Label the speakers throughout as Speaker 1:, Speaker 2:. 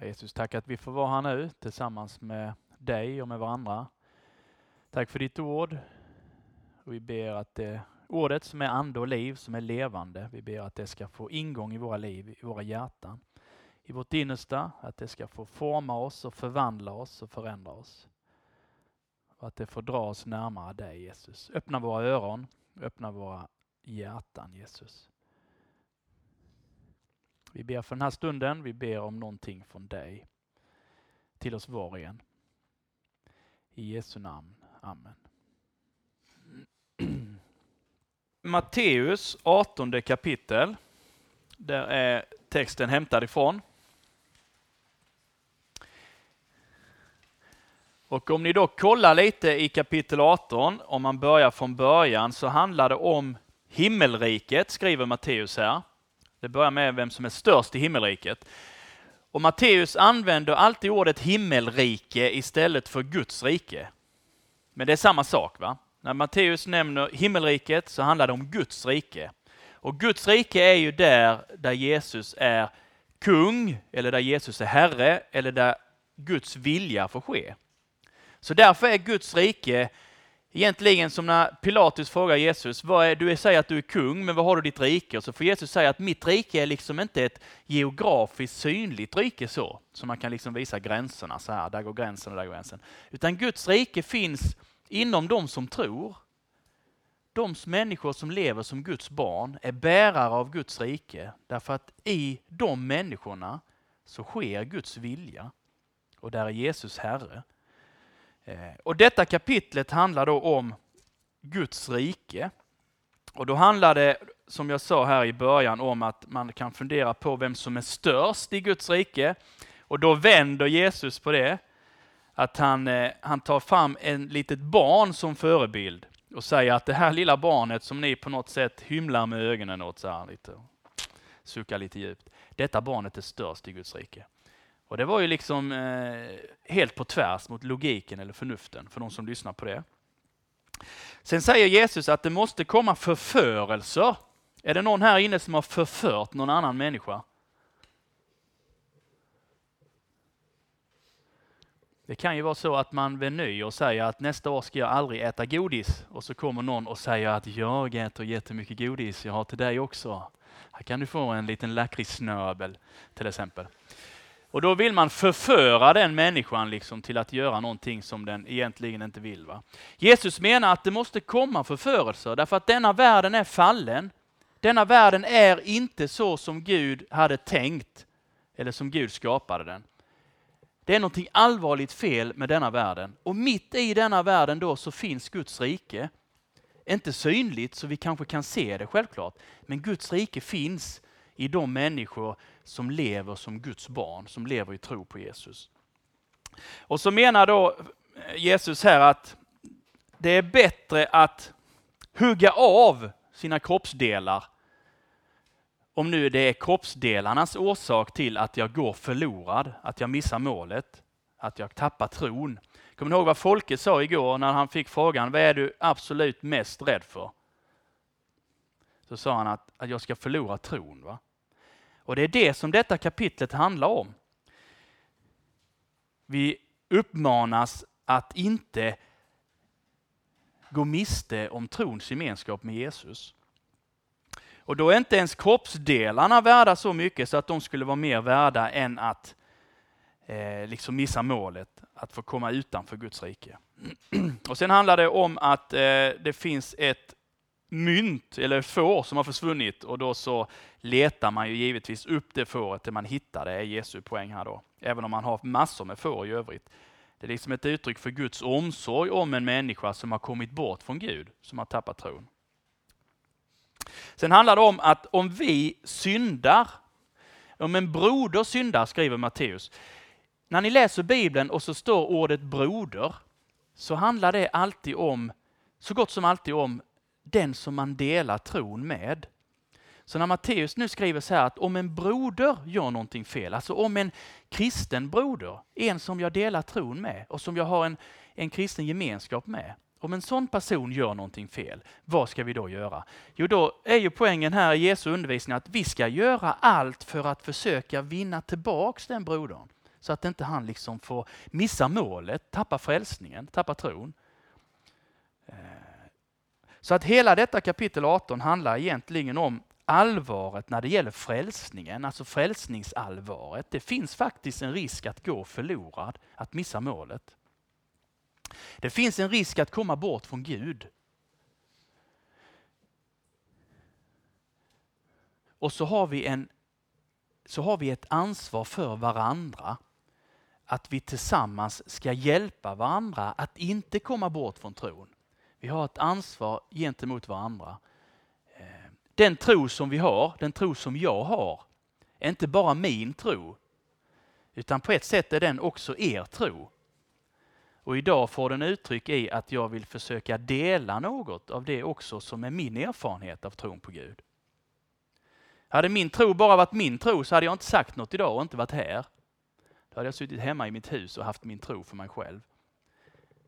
Speaker 1: Jesus, tack att vi får vara här nu tillsammans med dig och med varandra. Tack för ditt ord. Och vi ber att det ordet som är ande och liv, som är levande, vi ber att det ska få ingång i våra liv, i våra hjärtan, i vårt innersta, att det ska få forma oss och förvandla oss och förändra oss. Och att det får dra oss närmare dig Jesus. Öppna våra öron, öppna våra hjärtan Jesus. Vi ber för den här stunden, vi ber om någonting från dig till oss var och en. I Jesu namn. Amen. Matteus 18 kapitel. Där är texten hämtad ifrån. Och om ni då kollar lite i kapitel 18, om man börjar från början, så handlar det om himmelriket, skriver Matteus här. Det börjar med vem som är störst i himmelriket. Och Matteus använder alltid ordet himmelrike istället för Guds rike. Men det är samma sak. va? När Matteus nämner himmelriket så handlar det om Guds rike. Och Guds rike är ju där, där Jesus är kung, eller där Jesus är herre, eller där Guds vilja får ske. Så därför är Guds rike egentligen som när Pilatus frågar Jesus, vad är, du säger att du är kung, men vad har du ditt rike? Och så får Jesus säga att mitt rike är liksom inte ett geografiskt synligt rike så, så man kan liksom visa gränserna så här, där går gränsen och där går gränsen. Utan Guds rike finns inom de som tror. De människor som lever som Guds barn är bärare av Guds rike, därför att i de människorna så sker Guds vilja. Och där är Jesus Herre. Eh, och detta kapitlet handlar då om Guds rike. Och då handlar det, som jag sa här i början, om att man kan fundera på vem som är störst i Guds rike. Och då vänder Jesus på det. Att han, eh, han tar fram en litet barn som förebild och säger att det här lilla barnet som ni på något sätt hymlar med ögonen åt, så här lite, suckar lite djupt. Detta barnet är störst i Guds rike. Och det var ju liksom eh, helt på tvärs mot logiken eller förnuften för de som lyssnar på det. Sen säger Jesus att det måste komma förförelser. Är det någon här inne som har förfört någon annan människa? Det kan ju vara så att man vid nyår säger att nästa år ska jag aldrig äta godis och så kommer någon och säger att jag äter jättemycket godis, jag har till dig också. Här kan du få en liten lakritssnöbel till exempel. Och då vill man förföra den människan liksom till att göra någonting som den egentligen inte vill. Va? Jesus menar att det måste komma förförelser därför att denna världen är fallen. Denna världen är inte så som Gud hade tänkt eller som Gud skapade den. Det är någonting allvarligt fel med denna världen och mitt i denna världen då så finns Guds rike. Inte synligt så vi kanske kan se det självklart, men Guds rike finns i de människor som lever som Guds barn, som lever i tro på Jesus. Och så menar då eh, Jesus här att det är bättre att hugga av sina kroppsdelar om nu det är kroppsdelarnas orsak till att jag går förlorad, att jag missar målet, att jag tappar tron. Kommer ni ihåg vad Folke sa igår när han fick frågan, vad är du absolut mest rädd för? Så sa han att, att jag ska förlora tron. Va? Och det är det som detta kapitlet handlar om. Vi uppmanas att inte gå miste om trons gemenskap med Jesus. Och då är inte ens kroppsdelarna värda så mycket så att de skulle vara mer värda än att eh, liksom missa målet, att få komma utanför Guds rike. Och sen handlar det om att eh, det finns ett mynt eller får som har försvunnit och då så letar man ju givetvis upp det fåret det man hittar. Det är Jesu poäng här då. Även om man har massor med får i övrigt. Det är liksom ett uttryck för Guds omsorg om en människa som har kommit bort från Gud, som har tappat tron. Sen handlar det om att om vi syndar, om en broder syndar, skriver Matteus. När ni läser Bibeln och så står ordet broder, så handlar det alltid om, så gott som alltid om den som man delar tron med. Så när Matteus nu skriver så här att om en broder gör någonting fel, alltså om en kristen broder, en som jag delar tron med och som jag har en, en kristen gemenskap med, om en sån person gör någonting fel, vad ska vi då göra? Jo, då är ju poängen här i Jesu undervisning att vi ska göra allt för att försöka vinna tillbaks den brodern. Så att inte han liksom får missa målet, tappa frälsningen, tappa tron. Så att hela detta kapitel 18 handlar egentligen om allvaret när det gäller frälsningen, alltså frälsningsallvaret. Det finns faktiskt en risk att gå förlorad, att missa målet. Det finns en risk att komma bort från Gud. Och så har vi, en, så har vi ett ansvar för varandra. Att vi tillsammans ska hjälpa varandra att inte komma bort från tron. Vi har ett ansvar gentemot varandra. Eh, den tro som vi har, den tro som jag har, är inte bara min tro. Utan på ett sätt är den också er tro. Och idag får den uttryck i att jag vill försöka dela något av det också som är min erfarenhet av tron på Gud. Hade min tro bara varit min tro så hade jag inte sagt något idag och inte varit här. Då hade jag suttit hemma i mitt hus och haft min tro för mig själv.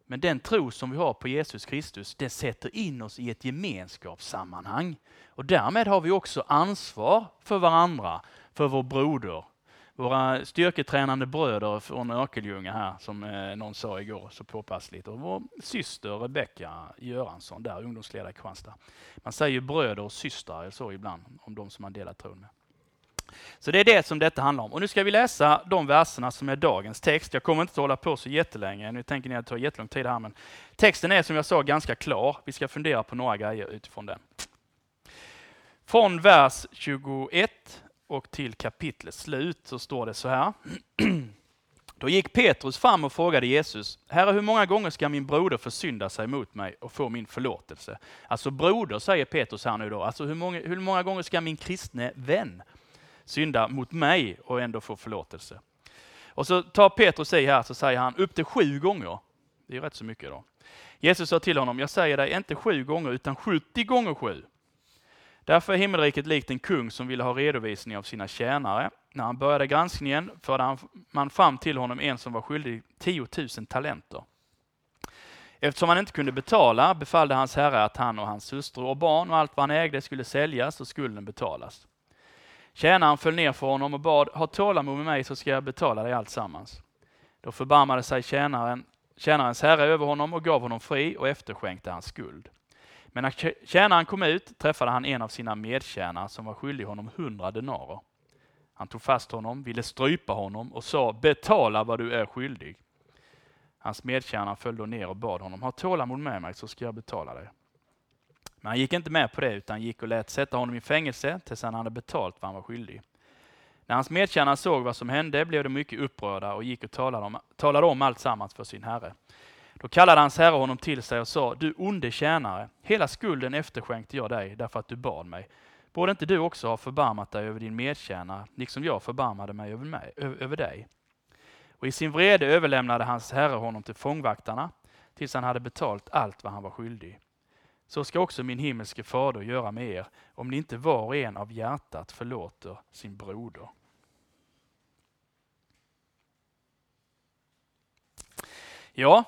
Speaker 1: Men den tro som vi har på Jesus Kristus, den sätter in oss i ett gemenskapssammanhang. Och därmed har vi också ansvar för varandra, för vår broder, våra styrketränande bröder från Örkelljunga här, som eh, någon sa igår så påpassligt. Och vår syster Rebecka Göransson, där ungdomsledare i Kristianstad. Man säger ju bröder och systrar så ibland om de som man delar tron med. Så det är det som detta handlar om. Och nu ska vi läsa de verserna som är dagens text. Jag kommer inte att hålla på så jättelänge. Nu tänker ni att det tar jättelång tid här, men texten är som jag sa ganska klar. Vi ska fundera på några grejer utifrån den. Från vers 21 och till kapitlets slut så står det så här. Då gick Petrus fram och frågade Jesus, Herre hur många gånger ska min broder försynda sig mot mig och få min förlåtelse? Alltså broder säger Petrus här nu då, alltså hur många, hur många gånger ska min kristne vän synda mot mig och ändå få förlåtelse? Och så tar Petrus i här så säger han upp till sju gånger. Det är ju rätt så mycket då. Jesus sa till honom, jag säger dig inte sju gånger utan 70 gånger sju. Därför är himmelriket likt en kung som ville ha redovisning av sina tjänare. När han började granskningen förde man fram till honom en som var skyldig 10 000 talenter. Eftersom han inte kunde betala befallde hans herre att han och hans hustru och barn och allt vad han ägde skulle säljas och skulden betalas. Tjänaren föll ner för honom och bad, ha tålamod med mig så ska jag betala dig alltsammans. Då förbarmade sig tjänaren, tjänarens herre över honom och gav honom fri och efterskänkte hans skuld. Men när tjänaren kom ut träffade han en av sina medtjänare som var skyldig honom hundra denarer. Han tog fast honom, ville strypa honom och sa betala vad du är skyldig. Hans medtjänare föll då ner och bad honom, ha tålamod med mig så ska jag betala dig. Men han gick inte med på det utan gick och lät sätta honom i fängelse tills han hade betalt vad han var skyldig. När hans medtjänare såg vad som hände blev de mycket upprörda och gick och talade om, talade om allt sammans för sin herre. Då kallade hans herre honom till sig och sa, du onde tjänare, hela skulden efterskänkte jag dig därför att du bad mig. Borde inte du också ha förbarmat dig över din medtjänare, liksom jag förbarmade mig över, mig, över dig? Och i sin vrede överlämnade hans herre honom till fångvaktarna, tills han hade betalt allt vad han var skyldig. Så ska också min himmelske fader göra med er, om ni inte var och en av hjärtat förlåter sin broder. Ja,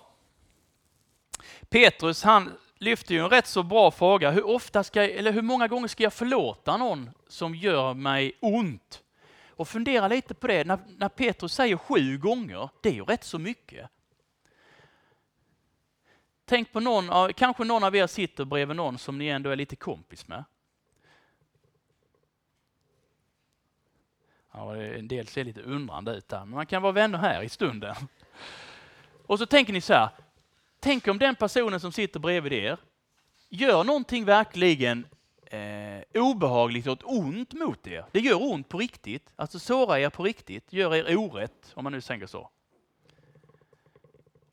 Speaker 1: Petrus han lyfter ju en rätt så bra fråga. Hur, ofta ska, eller hur många gånger ska jag förlåta någon som gör mig ont? Och fundera lite på det. När, när Petrus säger sju gånger, det är ju rätt så mycket. Tänk på någon, kanske någon av er sitter bredvid någon som ni ändå är lite kompis med. Ja, en del ser lite undrande ut där, men man kan vara vänner här i stunden. Och så tänker ni så här, Tänk om den personen som sitter bredvid er gör någonting verkligen eh, obehagligt och ont mot er. Det gör ont på riktigt, alltså sårar er på riktigt, gör er orätt, om man nu tänker så.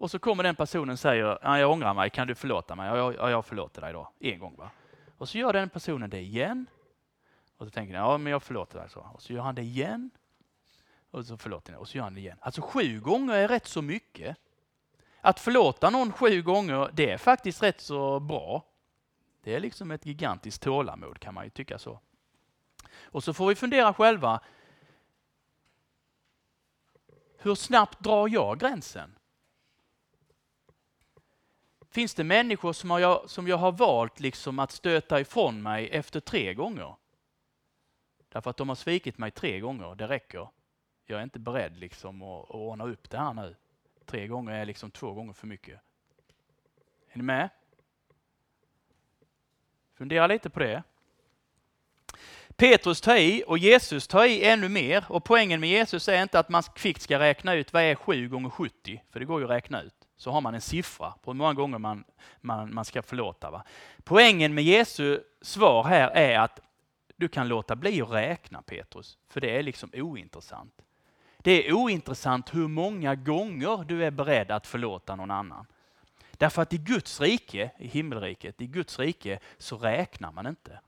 Speaker 1: Och så kommer den personen och säger, jag ångrar mig, kan du förlåta mig? Ja, jag, jag förlåter dig då, en gång va. Och så gör den personen det igen. Och så tänker den, ja men jag förlåter dig så. Och så gör han det igen. Och så förlåter den, och så gör han det igen. Alltså sju gånger är rätt så mycket. Att förlåta någon sju gånger, det är faktiskt rätt så bra. Det är liksom ett gigantiskt tålamod kan man ju tycka så. Och så får vi fundera själva. Hur snabbt drar jag gränsen? Finns det människor som jag, som jag har valt liksom att stöta ifrån mig efter tre gånger? Därför att de har svikit mig tre gånger, det räcker. jag är inte beredd liksom att, att ordna upp det här nu. Tre gånger är liksom två gånger för mycket. Är ni med? Fundera lite på det. Petrus tar i och Jesus tar i ännu mer. Och poängen med Jesus är inte att man kvickt ska räkna ut vad är 7 gånger 70, för det går ju att räkna ut. Så har man en siffra på hur många gånger man, man, man ska förlåta. Va? Poängen med Jesu svar här är att du kan låta bli att räkna Petrus, för det är liksom ointressant. Det är ointressant hur många gånger du är beredd att förlåta någon annan. Därför att i Guds rike, i himmelriket, i Guds rike så räknar man inte.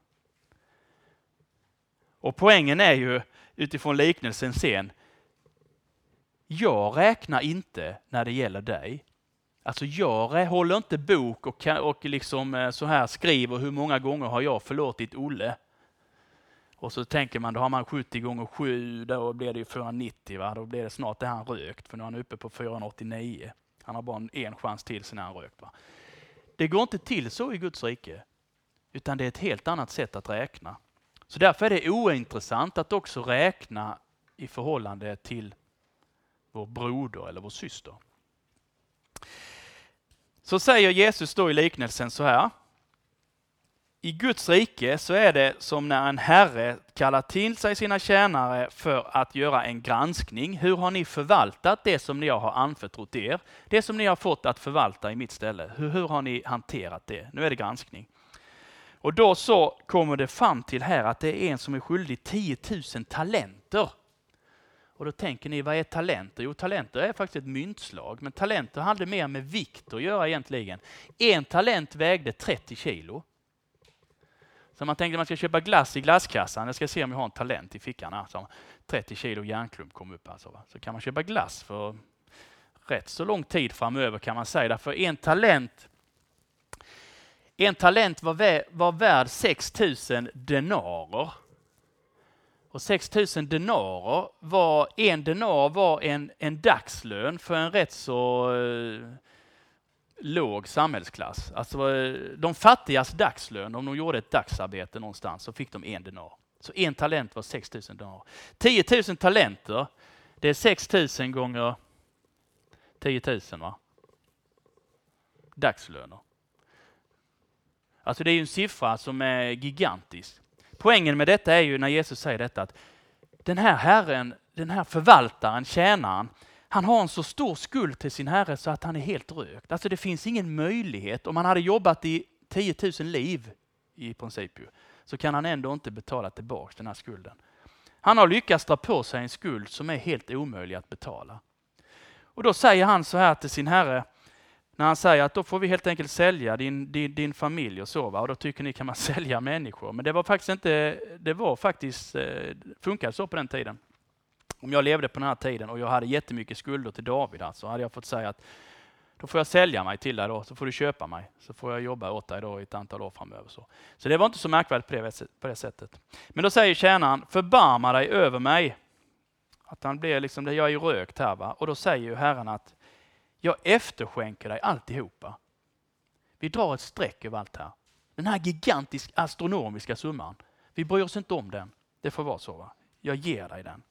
Speaker 1: Och poängen är ju utifrån liknelsen sen, jag räknar inte när det gäller dig. Alltså jag håller inte bok och, och liksom eh, så här skriver hur många gånger har jag förlåtit Olle. Och så tänker man, då har man 70 gånger 7, då blir det ju 490, va? då blir det snart det han rökt, för nu är han uppe på 489. Han har bara en chans till sen han rökt. Va? Det går inte till så i Guds rike, utan det är ett helt annat sätt att räkna. Så därför är det ointressant att också räkna i förhållande till vår broder eller vår syster. Så säger Jesus då i liknelsen så här. I Guds rike så är det som när en herre kallar till sig sina tjänare för att göra en granskning. Hur har ni förvaltat det som jag har anförtrott er? Det som ni har fått att förvalta i mitt ställe. Hur, hur har ni hanterat det? Nu är det granskning. Och då så kommer det fram till här att det är en som är skyldig 10 000 talenter. Och då tänker ni, vad är talenter? Jo, talenter är faktiskt ett myntslag, men talenter hade mer med vikt att göra egentligen. En talent vägde 30 kilo. Så man tänkte att man ska köpa glass i glasskassan, jag ska se om jag har en talent i fickan. Alltså, 30 kilo järnklump kom upp alltså. Va? Så kan man köpa glass för rätt så lång tid framöver kan man säga. Därför en talent en talent var, vä var värd 6000 denarer. Och 6000 denarer var, en denar var en, en dagslön för en rätt så eh, låg samhällsklass. Alltså eh, de fattigas dagslön, om de gjorde ett dagsarbete någonstans så fick de en denar. Så en talent var 6 000 denarer. 10 000 talenter, det är 6 000 gånger 10 000 va? Dagslöner. Alltså det är ju en siffra som är gigantisk. Poängen med detta är ju när Jesus säger detta att den här herren, den här förvaltaren, tjänaren, han har en så stor skuld till sin herre så att han är helt rökt. Alltså det finns ingen möjlighet, om han hade jobbat i 10 000 liv i princip ju, så kan han ändå inte betala tillbaka den här skulden. Han har lyckats dra på sig en skuld som är helt omöjlig att betala. Och då säger han så här till sin herre, när han säger att då får vi helt enkelt sälja din, din, din familj och så. Va? Och då tycker ni kan man sälja människor. Men det var faktiskt inte, det var faktiskt, eh, funkade så på den tiden. Om jag levde på den här tiden och jag hade jättemycket skulder till David, alltså, hade jag fått säga att då får jag sälja mig till dig då, så får du köpa mig. Så får jag jobba åt dig då i ett antal år framöver. Så, så det var inte så märkvärdigt på det, på det sättet. Men då säger tjänaren, förbarma dig över mig. Att han blir liksom, jag är ju rökt här va. Och då säger ju Herren att jag efterskänker dig alltihopa. Vi drar ett streck över allt här. Den här gigantiska astronomiska summan. Vi bryr oss inte om den. Det får vara så. Va? Jag ger dig den.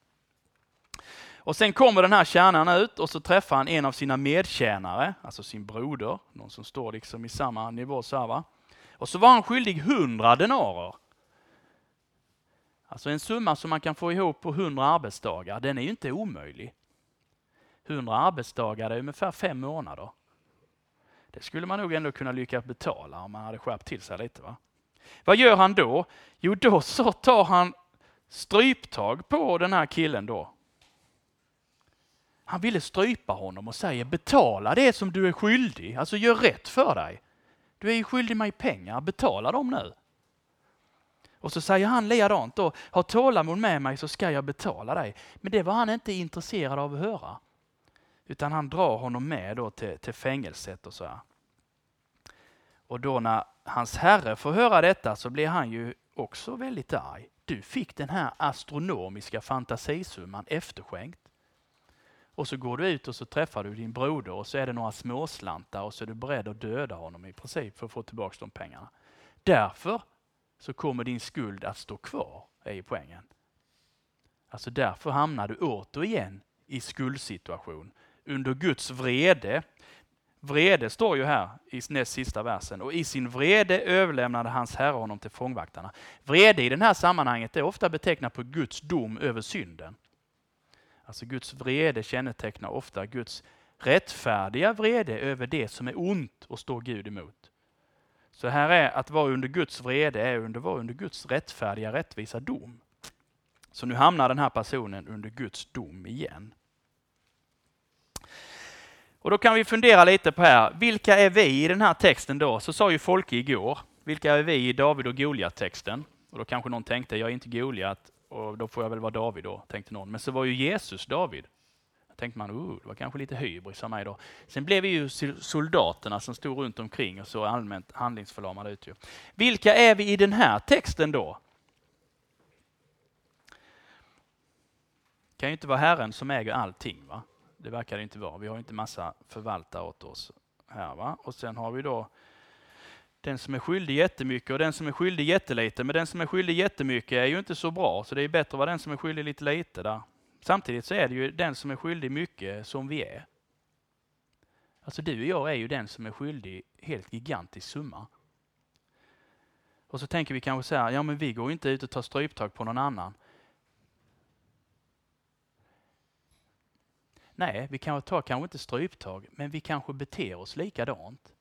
Speaker 1: Och sen kommer den här tjänaren ut och så träffar han en av sina medtjänare, alltså sin broder, någon som står liksom i samma nivå. Så här, va? Och så var han skyldig hundra denarer. Alltså en summa som man kan få ihop på hundra arbetsdagar, den är ju inte omöjlig. 100 arbetsdagar, det är ungefär fem månader. Det skulle man nog ändå kunna lyckas betala om man hade skärpt till sig lite. Va? Vad gör han då? Jo, då så tar han stryptag på den här killen då. Han ville strypa honom och säger betala det som du är skyldig, alltså gör rätt för dig. Du är ju skyldig mig pengar, betala dem nu. Och så säger han likadant då, ha tålamod med mig så ska jag betala dig. Men det var han inte intresserad av att höra. Utan han drar honom med då till, till fängelset och så här. Och då när hans herre får höra detta så blir han ju också väldigt arg. Du fick den här astronomiska fantasisumman efterskänkt. Och så går du ut och så träffar du din broder och så är det några småslantar och så är du beredd att döda honom i princip för att få tillbaka de pengarna. Därför så kommer din skuld att stå kvar, är ju poängen. Alltså därför hamnar du återigen i skuldsituation. Under Guds vrede. Vrede står ju här i näst sista versen. Och i sin vrede överlämnade hans herre honom till fångvaktarna. Vrede i det här sammanhanget är ofta betecknat på Guds dom över synden. Alltså Guds vrede kännetecknar ofta Guds rättfärdiga vrede över det som är ont och står Gud emot. Så här är att vara under Guds vrede är att vara under Guds rättfärdiga rättvisa dom. Så nu hamnar den här personen under Guds dom igen. Och då kan vi fundera lite på här, vilka är vi i den här texten då? Så sa ju Folke igår, vilka är vi i David och Goliat-texten? Och då kanske någon tänkte, jag är inte Goliat och då får jag väl vara David då, tänkte någon. Men så var ju Jesus David. Då tänkte man, oh, det var kanske lite hybris av mig då. Sen blev vi ju soldaterna som stod runt omkring och så allmänt handlingsförlamade ut. Ju. Vilka är vi i den här texten då? Det kan ju inte vara Herren som äger allting. va? Det verkar det inte vara. Vi har inte massa förvaltare åt oss här. va? Och sen har vi då den som är skyldig jättemycket och den som är skyldig jättelite. Men den som är skyldig jättemycket är ju inte så bra, så det är bättre att vara den som är skyldig lite lite där. Samtidigt så är det ju den som är skyldig mycket som vi är. Alltså du och jag är ju den som är skyldig helt gigantisk summa. Och så tänker vi kanske så här, ja men vi går inte ut och tar stryptag på någon annan. Nej, vi kanske tar kanske inte stryptag, men vi kanske beter oss likadant.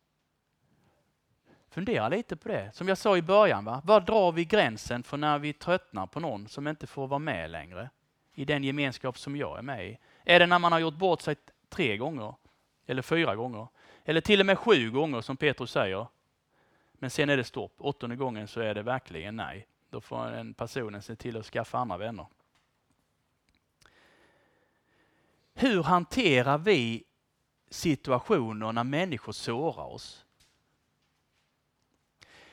Speaker 1: Fundera lite på det. Som jag sa i början, va? var drar vi gränsen för när vi tröttnar på någon som inte får vara med längre? I den gemenskap som jag är med i. Är det när man har gjort bort sig tre gånger? Eller fyra gånger? Eller till och med sju gånger som Petrus säger. Men sen är det stopp. Åttonde gången så är det verkligen nej. Då får en personen se till att skaffa andra vänner. Hur hanterar vi situationer när människor sårar oss?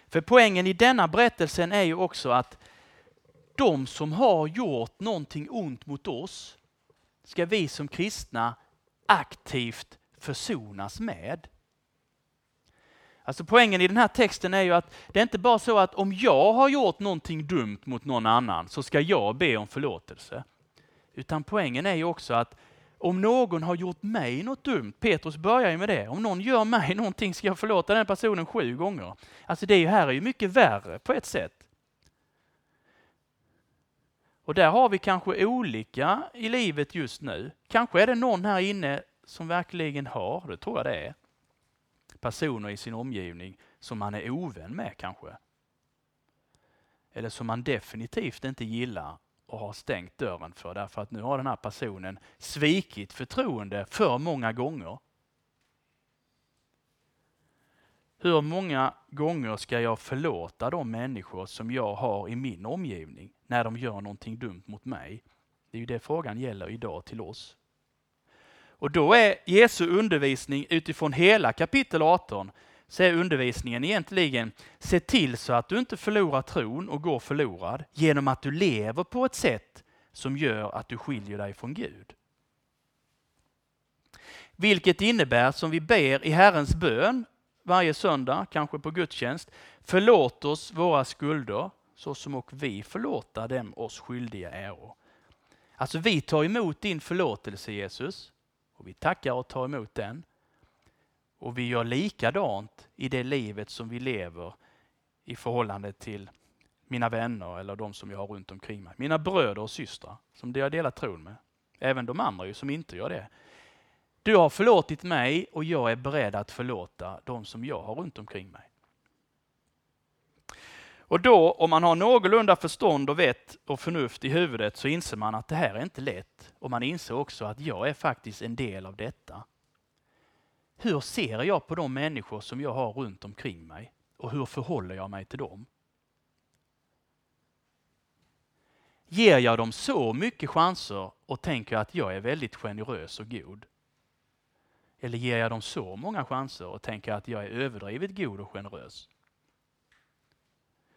Speaker 1: För poängen i denna berättelsen är ju också att de som har gjort någonting ont mot oss ska vi som kristna aktivt försonas med. Alltså poängen i den här texten är ju att det är inte bara så att om jag har gjort någonting dumt mot någon annan så ska jag be om förlåtelse. Utan poängen är ju också att om någon har gjort mig något dumt, Petrus börjar ju med det, om någon gör mig någonting ska jag förlåta den personen sju gånger. Alltså det här är ju mycket värre på ett sätt. Och där har vi kanske olika i livet just nu. Kanske är det någon här inne som verkligen har, det tror jag det är, personer i sin omgivning som man är ovän med kanske. Eller som man definitivt inte gillar och har stängt dörren för därför att nu har den här personen svikit förtroende för många gånger. Hur många gånger ska jag förlåta de människor som jag har i min omgivning när de gör någonting dumt mot mig? Det är ju det frågan gäller idag till oss. Och då är Jesu undervisning utifrån hela kapitel 18 så är undervisningen egentligen se till så att du inte förlorar tron och går förlorad genom att du lever på ett sätt som gör att du skiljer dig från Gud. Vilket innebär, som vi ber i Herrens bön varje söndag, kanske på gudstjänst, förlåt oss våra skulder så som och vi förlåta dem oss skyldiga äro. Alltså vi tar emot din förlåtelse Jesus och vi tackar och tar emot den. Och vi gör likadant i det livet som vi lever i förhållande till mina vänner eller de som jag har runt omkring mig. Mina bröder och systrar som jag delar tron med. Även de andra som inte gör det. Du har förlåtit mig och jag är beredd att förlåta de som jag har runt omkring mig. Och då, om man har någorlunda förstånd och vett och förnuft i huvudet så inser man att det här är inte lätt. Och man inser också att jag är faktiskt en del av detta. Hur ser jag på de människor som jag har runt omkring mig? Och hur förhåller jag mig till dem? Ger jag dem så mycket chanser och tänker att jag är väldigt generös och god? Eller ger jag dem så många chanser och tänker att jag är överdrivet god och generös?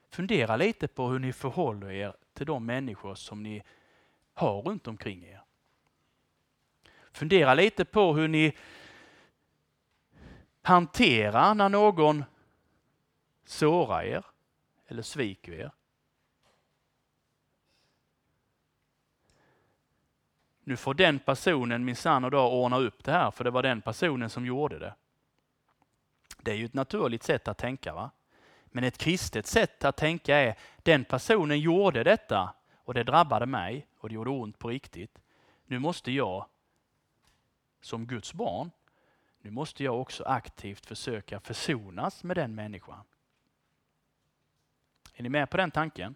Speaker 1: Fundera lite på hur ni förhåller er till de människor som ni har runt omkring er. Fundera lite på hur ni hantera när någon sårar er eller sviker er. nu får den personen minsann och då ordna upp det här, för det var den personen som gjorde det. Det är ju ett naturligt sätt att tänka. va? Men ett kristet sätt att tänka är, den personen gjorde detta och det drabbade mig och det gjorde ont på riktigt. Nu måste jag, som Guds barn, nu måste jag också aktivt försöka försonas med den människan. Är ni med på den tanken?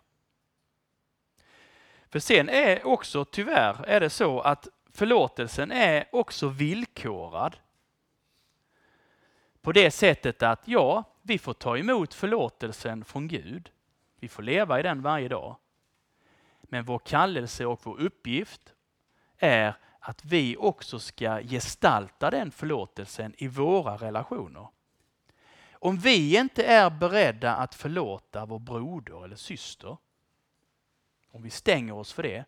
Speaker 1: För sen är också tyvärr är det så att förlåtelsen är också villkorad. På det sättet att ja, vi får ta emot förlåtelsen från Gud. Vi får leva i den varje dag. Men vår kallelse och vår uppgift är att vi också ska gestalta den förlåtelsen i våra relationer. Om vi inte är beredda att förlåta vår broder eller syster, om vi stänger oss för det,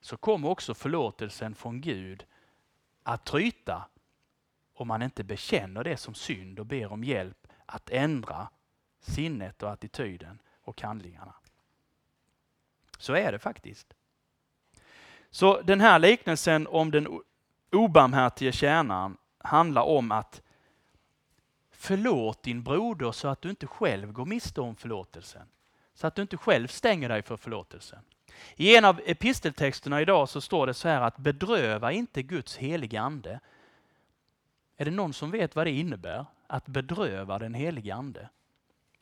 Speaker 1: så kommer också förlåtelsen från Gud att tryta om man inte bekänner det som synd och ber om hjälp att ändra sinnet och attityden och handlingarna. Så är det faktiskt. Så den här liknelsen om den obarmhärtige tjänaren handlar om att förlåt din broder så att du inte själv går miste om förlåtelsen. Så att du inte själv stänger dig för förlåtelsen. I en av episteltexterna idag så står det så här att bedröva inte Guds heliga ande. Är det någon som vet vad det innebär? Att bedröva den helige ande.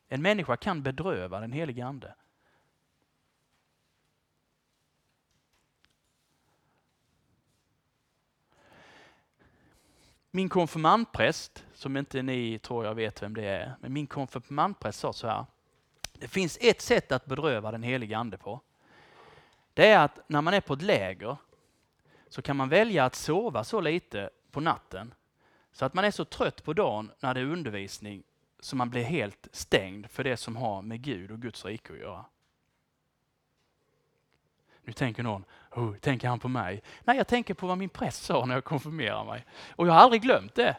Speaker 1: En människa kan bedröva den helige ande. Min konfirmandpräst, som inte ni tror jag vet vem det är, men min konfirmandpräst sa så här. Det finns ett sätt att bedröva den helige ande på. Det är att när man är på ett läger så kan man välja att sova så lite på natten så att man är så trött på dagen när det är undervisning så man blir helt stängd för det som har med Gud och Guds rike att göra. Nu tänker någon, oh, tänker han på mig? Nej, jag tänker på vad min präst sa när jag konfirmerade mig. Och jag har aldrig glömt det.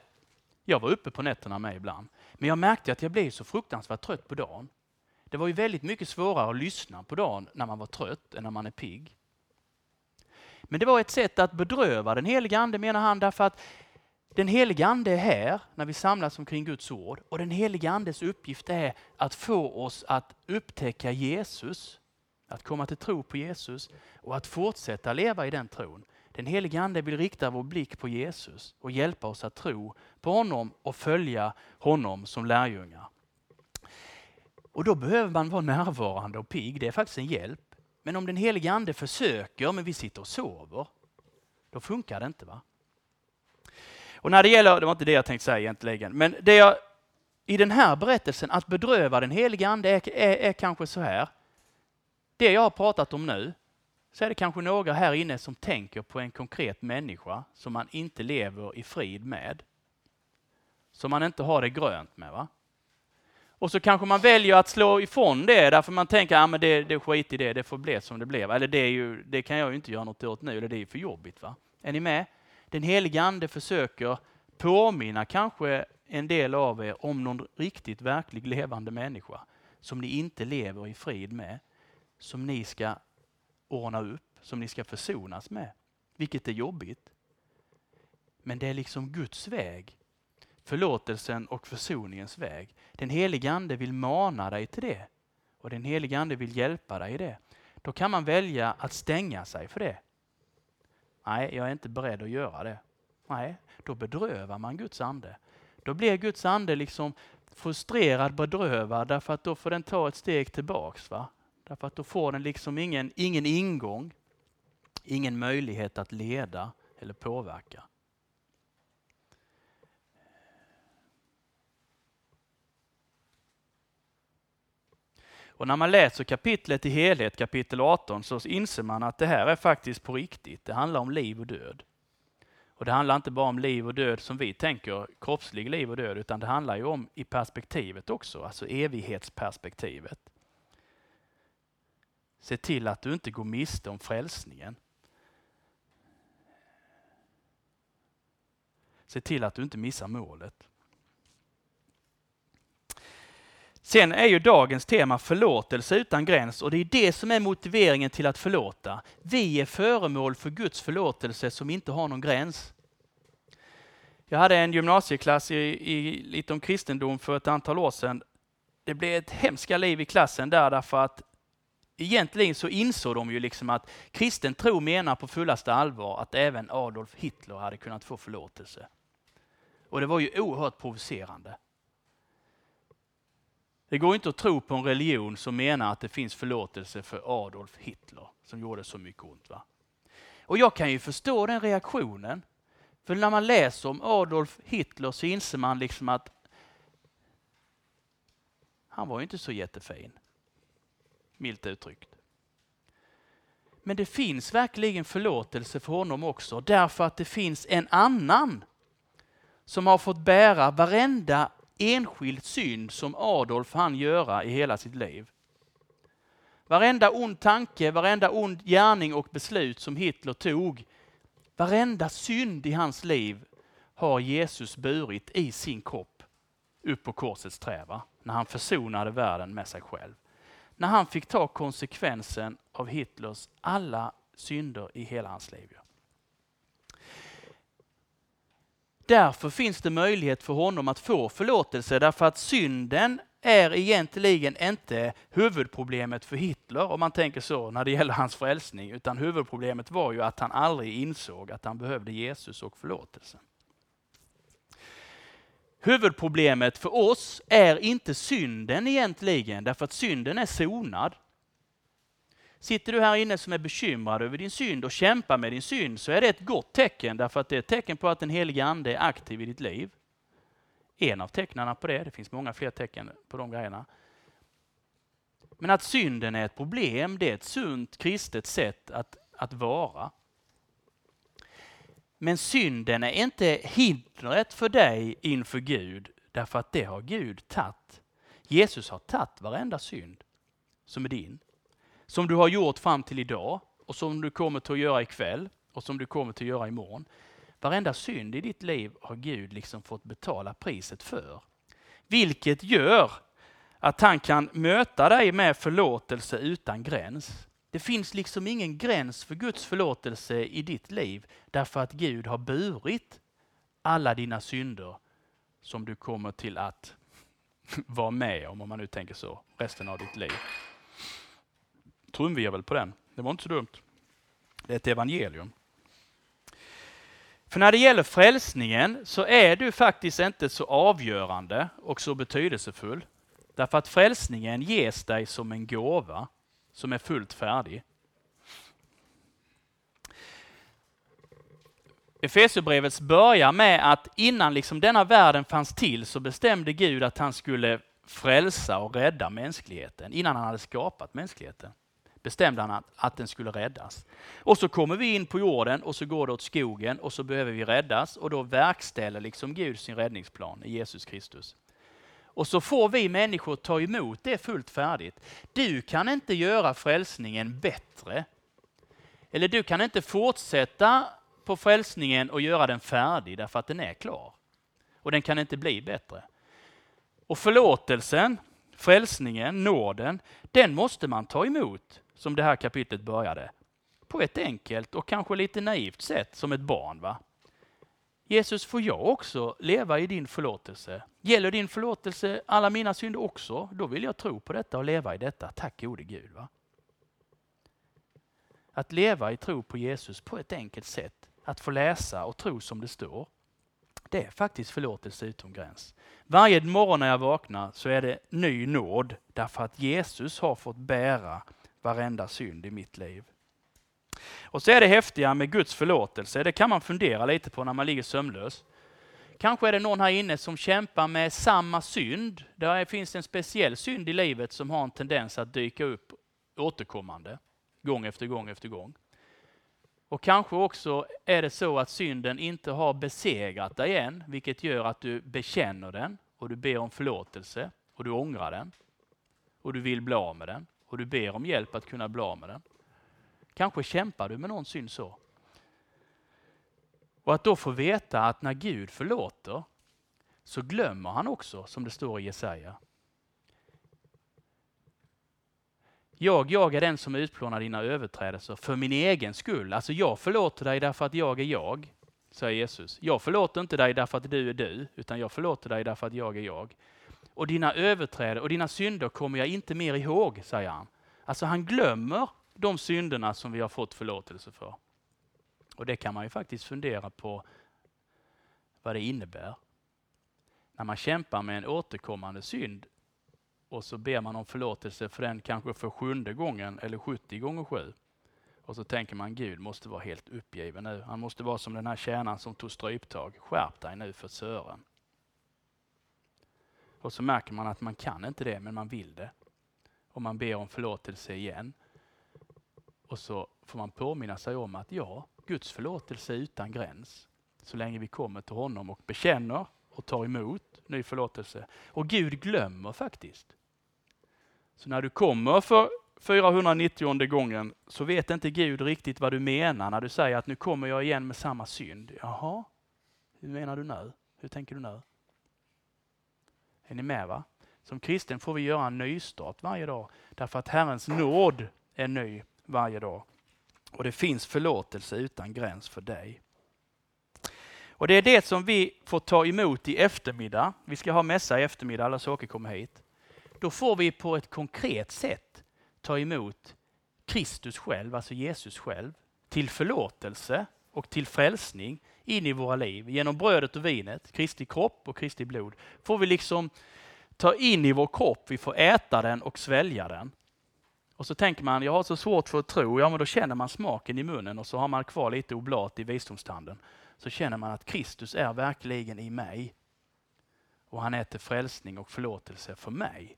Speaker 1: Jag var uppe på nätterna med ibland. Men jag märkte att jag blev så fruktansvärt trött på dagen. Det var ju väldigt mycket svårare att lyssna på dagen när man var trött än när man är pigg. Men det var ett sätt att bedröva den helige ande menar han därför att den helige ande är här när vi samlas omkring Guds ord och den helige andes uppgift är att få oss att upptäcka Jesus att komma till tro på Jesus och att fortsätta leva i den tron. Den helige Ande vill rikta vår blick på Jesus och hjälpa oss att tro på honom och följa honom som lärjungar. Och då behöver man vara närvarande och pigg, det är faktiskt en hjälp. Men om den helige Ande försöker, men vi sitter och sover, då funkar det inte. va? Och när det gäller, det var inte det jag tänkte säga egentligen, men det jag, i den här berättelsen, att bedröva den helige Ande är, är, är kanske så här, det jag har pratat om nu, så är det kanske några här inne som tänker på en konkret människa som man inte lever i frid med. Som man inte har det grönt med. va? Och så kanske man väljer att slå ifrån det därför man tänker att ah, det, det skit i det, det får bli som det blev. Eller det, är ju, det kan jag ju inte göra något åt nu, eller det är för jobbigt. va? Är ni med? Den helige Ande försöker påminna kanske en del av er om någon riktigt verklig levande människa som ni inte lever i frid med som ni ska ordna upp, som ni ska försonas med. Vilket är jobbigt. Men det är liksom Guds väg. Förlåtelsen och försoningens väg. Den helige Ande vill mana dig till det. Och den helige Ande vill hjälpa dig i det. Då kan man välja att stänga sig för det. Nej, jag är inte beredd att göra det. Nej, då bedrövar man Guds ande. Då blir Guds ande liksom frustrerad, bedrövad därför att då får den ta ett steg tillbaks. Va? Därför att då får den liksom ingen, ingen ingång, ingen möjlighet att leda eller påverka. Och när man läser kapitlet i helhet, kapitel 18, så inser man att det här är faktiskt på riktigt. Det handlar om liv och död. Och det handlar inte bara om liv och död som vi tänker, kroppslig liv och död, utan det handlar ju om i perspektivet också, alltså evighetsperspektivet. Se till att du inte går miste om frälsningen. Se till att du inte missar målet. Sen är ju dagens tema förlåtelse utan gräns och det är det som är motiveringen till att förlåta. Vi är föremål för Guds förlåtelse som inte har någon gräns. Jag hade en gymnasieklass i, i lite om kristendom för ett antal år sedan. Det blev ett hemska liv i klassen där därför att egentligen så insåg de ju liksom att kristen tro menar på fullaste allvar att även Adolf Hitler hade kunnat få förlåtelse. Och det var ju oerhört provocerande. Det går inte att tro på en religion som menar att det finns förlåtelse för Adolf Hitler som gjorde så mycket ont. Va? Och jag kan ju förstå den reaktionen. För när man läser om Adolf Hitler så inser man liksom att han var ju inte så jättefin. Milt uttryckt. Men det finns verkligen förlåtelse för honom också därför att det finns en annan som har fått bära varenda enskild synd som Adolf hann göra i hela sitt liv. Varenda ond tanke, varenda ond gärning och beslut som Hitler tog, varenda synd i hans liv har Jesus burit i sin kropp upp på korsets träva när han försonade världen med sig själv. När han fick ta konsekvensen av Hitlers alla synder i hela hans liv. Därför finns det möjlighet för honom att få förlåtelse därför att synden är egentligen inte huvudproblemet för Hitler om man tänker så när det gäller hans frälsning utan huvudproblemet var ju att han aldrig insåg att han behövde Jesus och förlåtelse. Huvudproblemet för oss är inte synden egentligen därför att synden är sonad. Sitter du här inne som är bekymrad över din synd och kämpar med din synd så är det ett gott tecken därför att det är ett tecken på att den helige Ande är aktiv i ditt liv. En av tecknarna på det, det finns många fler tecken på de grejerna. Men att synden är ett problem, det är ett sunt kristet sätt att, att vara. Men synden är inte hindret för dig inför Gud, därför att det har Gud tagit. Jesus har tagit varenda synd som är din som du har gjort fram till idag och som du kommer att göra ikväll och som du kommer att göra imorgon. Varenda synd i ditt liv har Gud liksom fått betala priset för. Vilket gör att han kan möta dig med förlåtelse utan gräns. Det finns liksom ingen gräns för Guds förlåtelse i ditt liv därför att Gud har burit alla dina synder som du kommer till att vara med om, om man nu tänker så, resten av ditt liv trumvirvel på den. Det var inte så dumt. Det är ett evangelium. För när det gäller frälsningen så är du faktiskt inte så avgörande och så betydelsefull. Därför att frälsningen ges dig som en gåva som är fullt färdig. Efesierbrevets börjar med att innan liksom denna världen fanns till så bestämde Gud att han skulle frälsa och rädda mänskligheten innan han hade skapat mänskligheten bestämde han att, att den skulle räddas. Och så kommer vi in på jorden och så går det åt skogen och så behöver vi räddas och då verkställer liksom Gud sin räddningsplan i Jesus Kristus. Och så får vi människor ta emot det fullt färdigt. Du kan inte göra frälsningen bättre. Eller du kan inte fortsätta på frälsningen och göra den färdig därför att den är klar. Och den kan inte bli bättre. Och förlåtelsen, frälsningen, nåden, den måste man ta emot som det här kapitlet började. På ett enkelt och kanske lite naivt sätt som ett barn. va? Jesus, får jag också leva i din förlåtelse? Gäller din förlåtelse alla mina synder också? Då vill jag tro på detta och leva i detta. Tack gode Gud. Va? Att leva i tro på Jesus på ett enkelt sätt, att få läsa och tro som det står, det är faktiskt förlåtelse utom gräns. Varje morgon när jag vaknar så är det ny nåd därför att Jesus har fått bära varenda synd i mitt liv. Och så är det häftiga med Guds förlåtelse, det kan man fundera lite på när man ligger sömnlös. Kanske är det någon här inne som kämpar med samma synd. Där finns en speciell synd i livet som har en tendens att dyka upp återkommande, gång efter gång efter gång. Och kanske också är det så att synden inte har besegrat dig än, vilket gör att du bekänner den och du ber om förlåtelse och du ångrar den och du vill bli av med den och du ber om hjälp att kunna bli av med den. Kanske kämpar du med någon synd så. Och att då få veta att när Gud förlåter så glömmer han också, som det står i Jesaja. Jag, jag är den som utplånar dina överträdelser för min egen skull. Alltså jag förlåter dig därför att jag är jag, säger Jesus. Jag förlåter inte dig därför att du är du, utan jag förlåter dig därför att jag är jag. Och dina överträdelser och dina synder kommer jag inte mer ihåg, säger han. Alltså han glömmer de synderna som vi har fått förlåtelse för. Och det kan man ju faktiskt fundera på vad det innebär. När man kämpar med en återkommande synd och så ber man om förlåtelse för den kanske för sjunde gången eller 70 gånger sju. Och så tänker man Gud måste vara helt uppgiven nu. Han måste vara som den här tjänaren som tog stryptag. Skärp dig nu för Sören. Och så märker man att man kan inte det, men man vill det. Och man ber om förlåtelse igen. Och så får man påminna sig om att ja, Guds förlåtelse är utan gräns. Så länge vi kommer till honom och bekänner och tar emot ny förlåtelse. Och Gud glömmer faktiskt. Så när du kommer för 490 gången så vet inte Gud riktigt vad du menar när du säger att nu kommer jag igen med samma synd. Jaha, hur menar du nu? Hur tänker du nu? Är ni med va? Som kristen får vi göra en nystart varje dag därför att Herrens nåd är ny varje dag. Och det finns förlåtelse utan gräns för dig. Och Det är det som vi får ta emot i eftermiddag. Vi ska ha mässa i eftermiddag, alla saker kommer hit. Då får vi på ett konkret sätt ta emot Kristus själv, alltså Jesus själv, till förlåtelse och till frälsning in i våra liv. Genom brödet och vinet, Kristi kropp och Kristi blod, får vi liksom ta in i vår kropp, vi får äta den och svälja den. Och så tänker man, jag har så svårt för att tro, ja men då känner man smaken i munnen och så har man kvar lite oblat i visdomstanden. Så känner man att Kristus är verkligen i mig. Och han är till frälsning och förlåtelse för mig.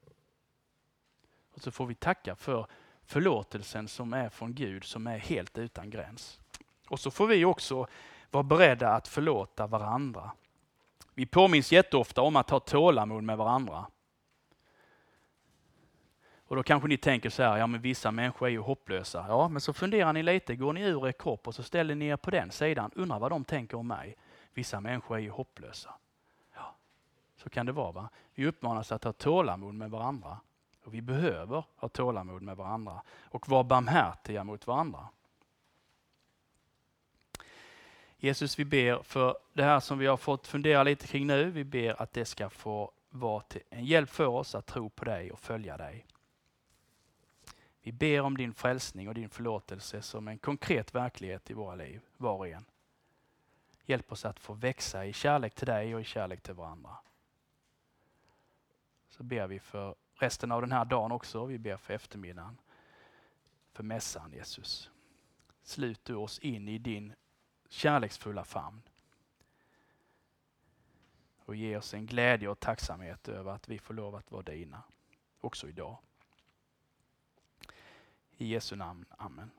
Speaker 1: Och så får vi tacka för förlåtelsen som är från Gud, som är helt utan gräns. Och så får vi också vara beredda att förlåta varandra. Vi påminns jätteofta om att ha tålamod med varandra. Och då kanske ni tänker så här, ja men vissa människor är ju hopplösa. Ja, men så funderar ni lite, går ni ur er kropp och så ställer ni er på den sidan, undrar vad de tänker om mig. Vissa människor är ju hopplösa. Ja, så kan det vara. va? Vi uppmanas att ha tålamod med varandra. Och vi behöver ha tålamod med varandra och vara barmhärtiga mot varandra. Jesus, vi ber för det här som vi har fått fundera lite kring nu. Vi ber att det ska få vara till en hjälp för oss att tro på dig och följa dig. Vi ber om din frälsning och din förlåtelse som en konkret verklighet i våra liv, var och en. Hjälp oss att få växa i kärlek till dig och i kärlek till varandra. Så ber vi för resten av den här dagen också. Vi ber för eftermiddagen, för mässan Jesus. Slut du oss in i din kärleksfulla famn. Och ge oss en glädje och tacksamhet över att vi får lov att vara dina, också idag. I Jesu namn. Amen.